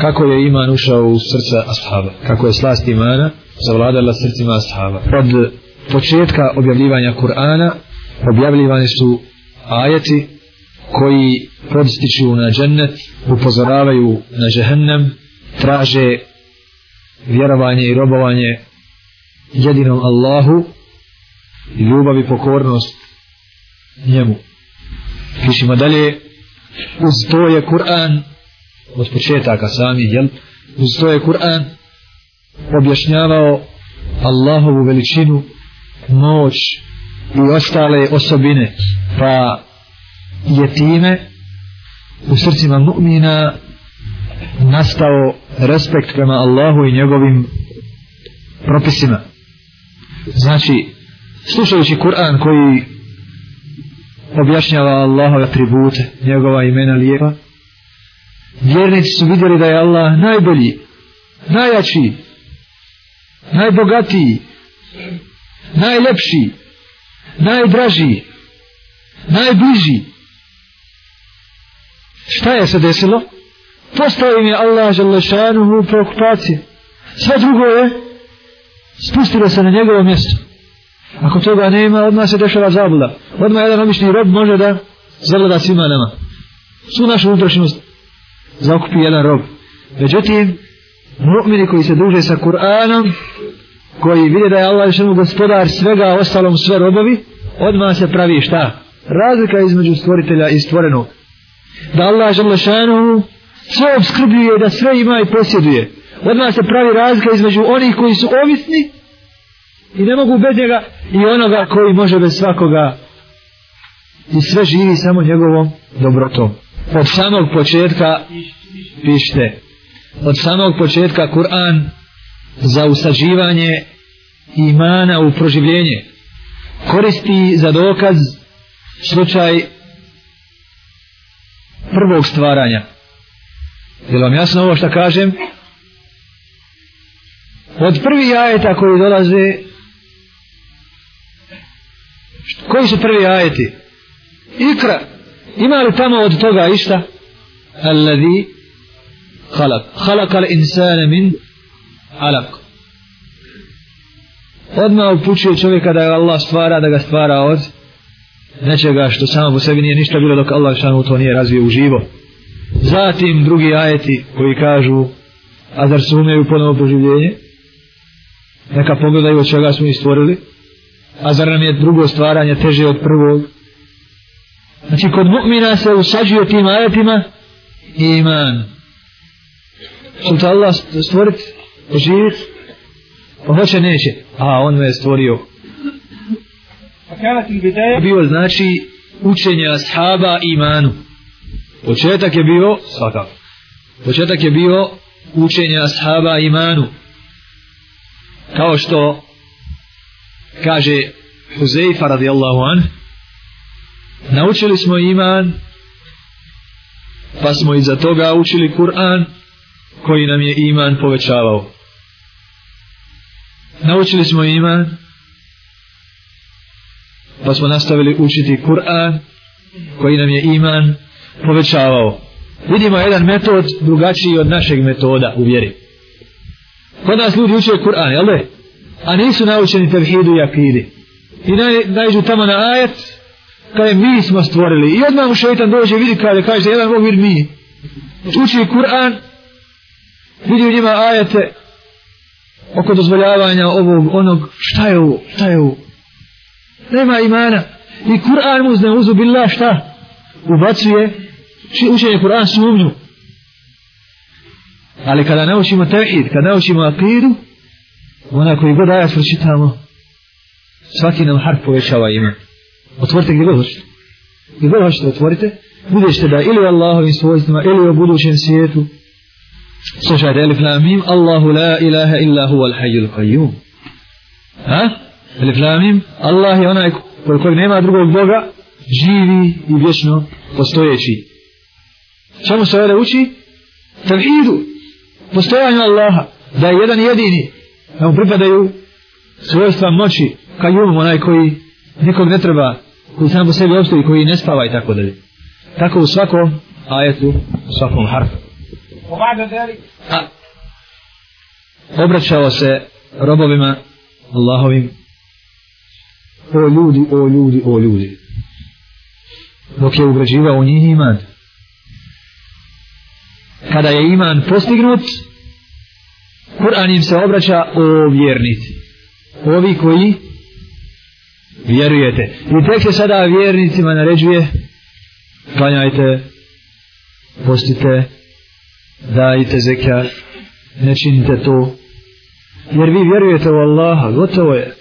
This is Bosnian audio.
kako je iman ušao u srca ashaba, kako je slast imana zavladala srcima ashaba. Od početka objavljivanja Kur'ana objavljivani su ajeti koji podstiču na džennet, upozoravaju na džehennem, traže vjerovanje i robovanje jedinom Allahu i ljubav i pokornost njemu. Pišimo dalje, uz to je Kur'an, od početaka sami, jel? Uz to je Kur'an objašnjavao Allahovu veličinu, moć i ostale osobine, pa je time u srcima mu'mina nastao respekt prema Allahu i njegovim propisima. Znači, slušajući Kur'an koji objašnjava Allahove atribute, njegova imena lijepa, vjernici su vidjeli da je Allah najbolji, najjači, najbogatiji, najlepši, najdraži, najbliži. Šta je se desilo? Postao im je Allah želešanuhu preokupacije. Sve drugo je spustilo se na njegovo mjesto. Ako toga nema, odmah se dešava zabluda. Odmah jedan obični rob može da zagleda svima nama. Su našu unutrašnjost zakupi jedan rob. Međutim, mu'mini koji se druže sa Kur'anom, koji vide da je Allah što gospodar svega, ostalom sve robovi, odmah se pravi šta? Razlika između stvoritelja i stvorenog. Da Allah žele šanu sve obskrbljuje, da sve ima i posjeduje. Odmah se pravi razlika između onih koji su ovisni i ne mogu bez njega i onoga koji može bez svakoga i sve živi samo njegovom dobrotom. Od samog početka pište. Od samog početka Kur'an za usađivanje imana u proživljenje. Koristi za dokaz slučaj prvog stvaranja. Je vam jasno ovo što kažem? Od prvi ajeta koji dolaze koji su prvi ajeti? Ikra ima li tamo od toga išta? Alladhi khalaq. Khalaqa al-insana min alaq. Odmah upućuje čovjeka da ga Allah stvara da ga stvara od nečega što samo po sebi nije ništa bilo dok Allah šanu to nije razvio u živo. Zatim drugi ajeti koji kažu a zar se umjeju ponovo poživljenje? neka pogledaju od čega smo ih stvorili. A zar nam je drugo stvaranje teže od prvog? Znači kod mu'mina se usađuje tim ajetima iman Što će Allah stvoriti, živit? Pa hoće, neće. A, on me je stvorio. Bio znači učenje ashaba imanu. Početak je bio, svakako. Početak je bio učenje ashaba imanu. Kao što kaže Huzeifa radijallahu an naučili smo iman pa smo iza toga učili Kur'an koji nam je iman povećavao. Naučili smo iman, pa smo nastavili učiti Kur'an, koji nam je iman povećavao. Vidimo jedan metod drugačiji od našeg metoda u vjeri. Kod nas ljudi uče Kur'an, jel? A nisu naučeni tevhidu i akidi. I naj, najđu tamo na ajet, kada mi smo stvorili. I odmah mu šeitan dođe vidi kada kaže, jedan Bog vidi mi. Uči Kur'an, vidi u njima ajete oko dozvoljavanja ovog, onog, šta je ovo, šta je ovo. Nema imana. I Kur'an mu zna uzu billah šta? Ubacuje učenje Kur'an sumnju. Ali kada naučimo tevhid, kada naučimo akidu, ona koji god ajat pročitamo, svaki nam harf povećava iman. Otvorite gdje god hoćete. Gdje god hoćete otvorite, vidjet ćete da ili Allahovim svojstvima, ili u budućem svijetu, Slušajte, Elif Lamim, Allahu la ilaha illa huwa al-hayyul qayyum. Ha? Elif Lamim, Allah je onaj kod kojeg nema drugog Boga, živi i vječno postojeći. Čemu se ovdje uči? Tavhidu. Postojanju Allaha. Da je jedan jedini. Da mu pripadaju svojstva moći. Kajum, onaj koji nikog ne treba, koji sam po sebi obstoji, koji ne spava i tako dalje. Tako u svakom ajetu, u svakom harfu. a obraćao se robovima Allahovim o ljudi, o ljudi, o ljudi dok je ugrađivao u njih iman kada je iman postignut Kur'an im se obraća o vjernici ovi koji vjerujete. I tek se sada vjernicima naređuje klanjajte postite dajte zekat ne činite to. Jer vi vjerujete u Allaha gotovo je.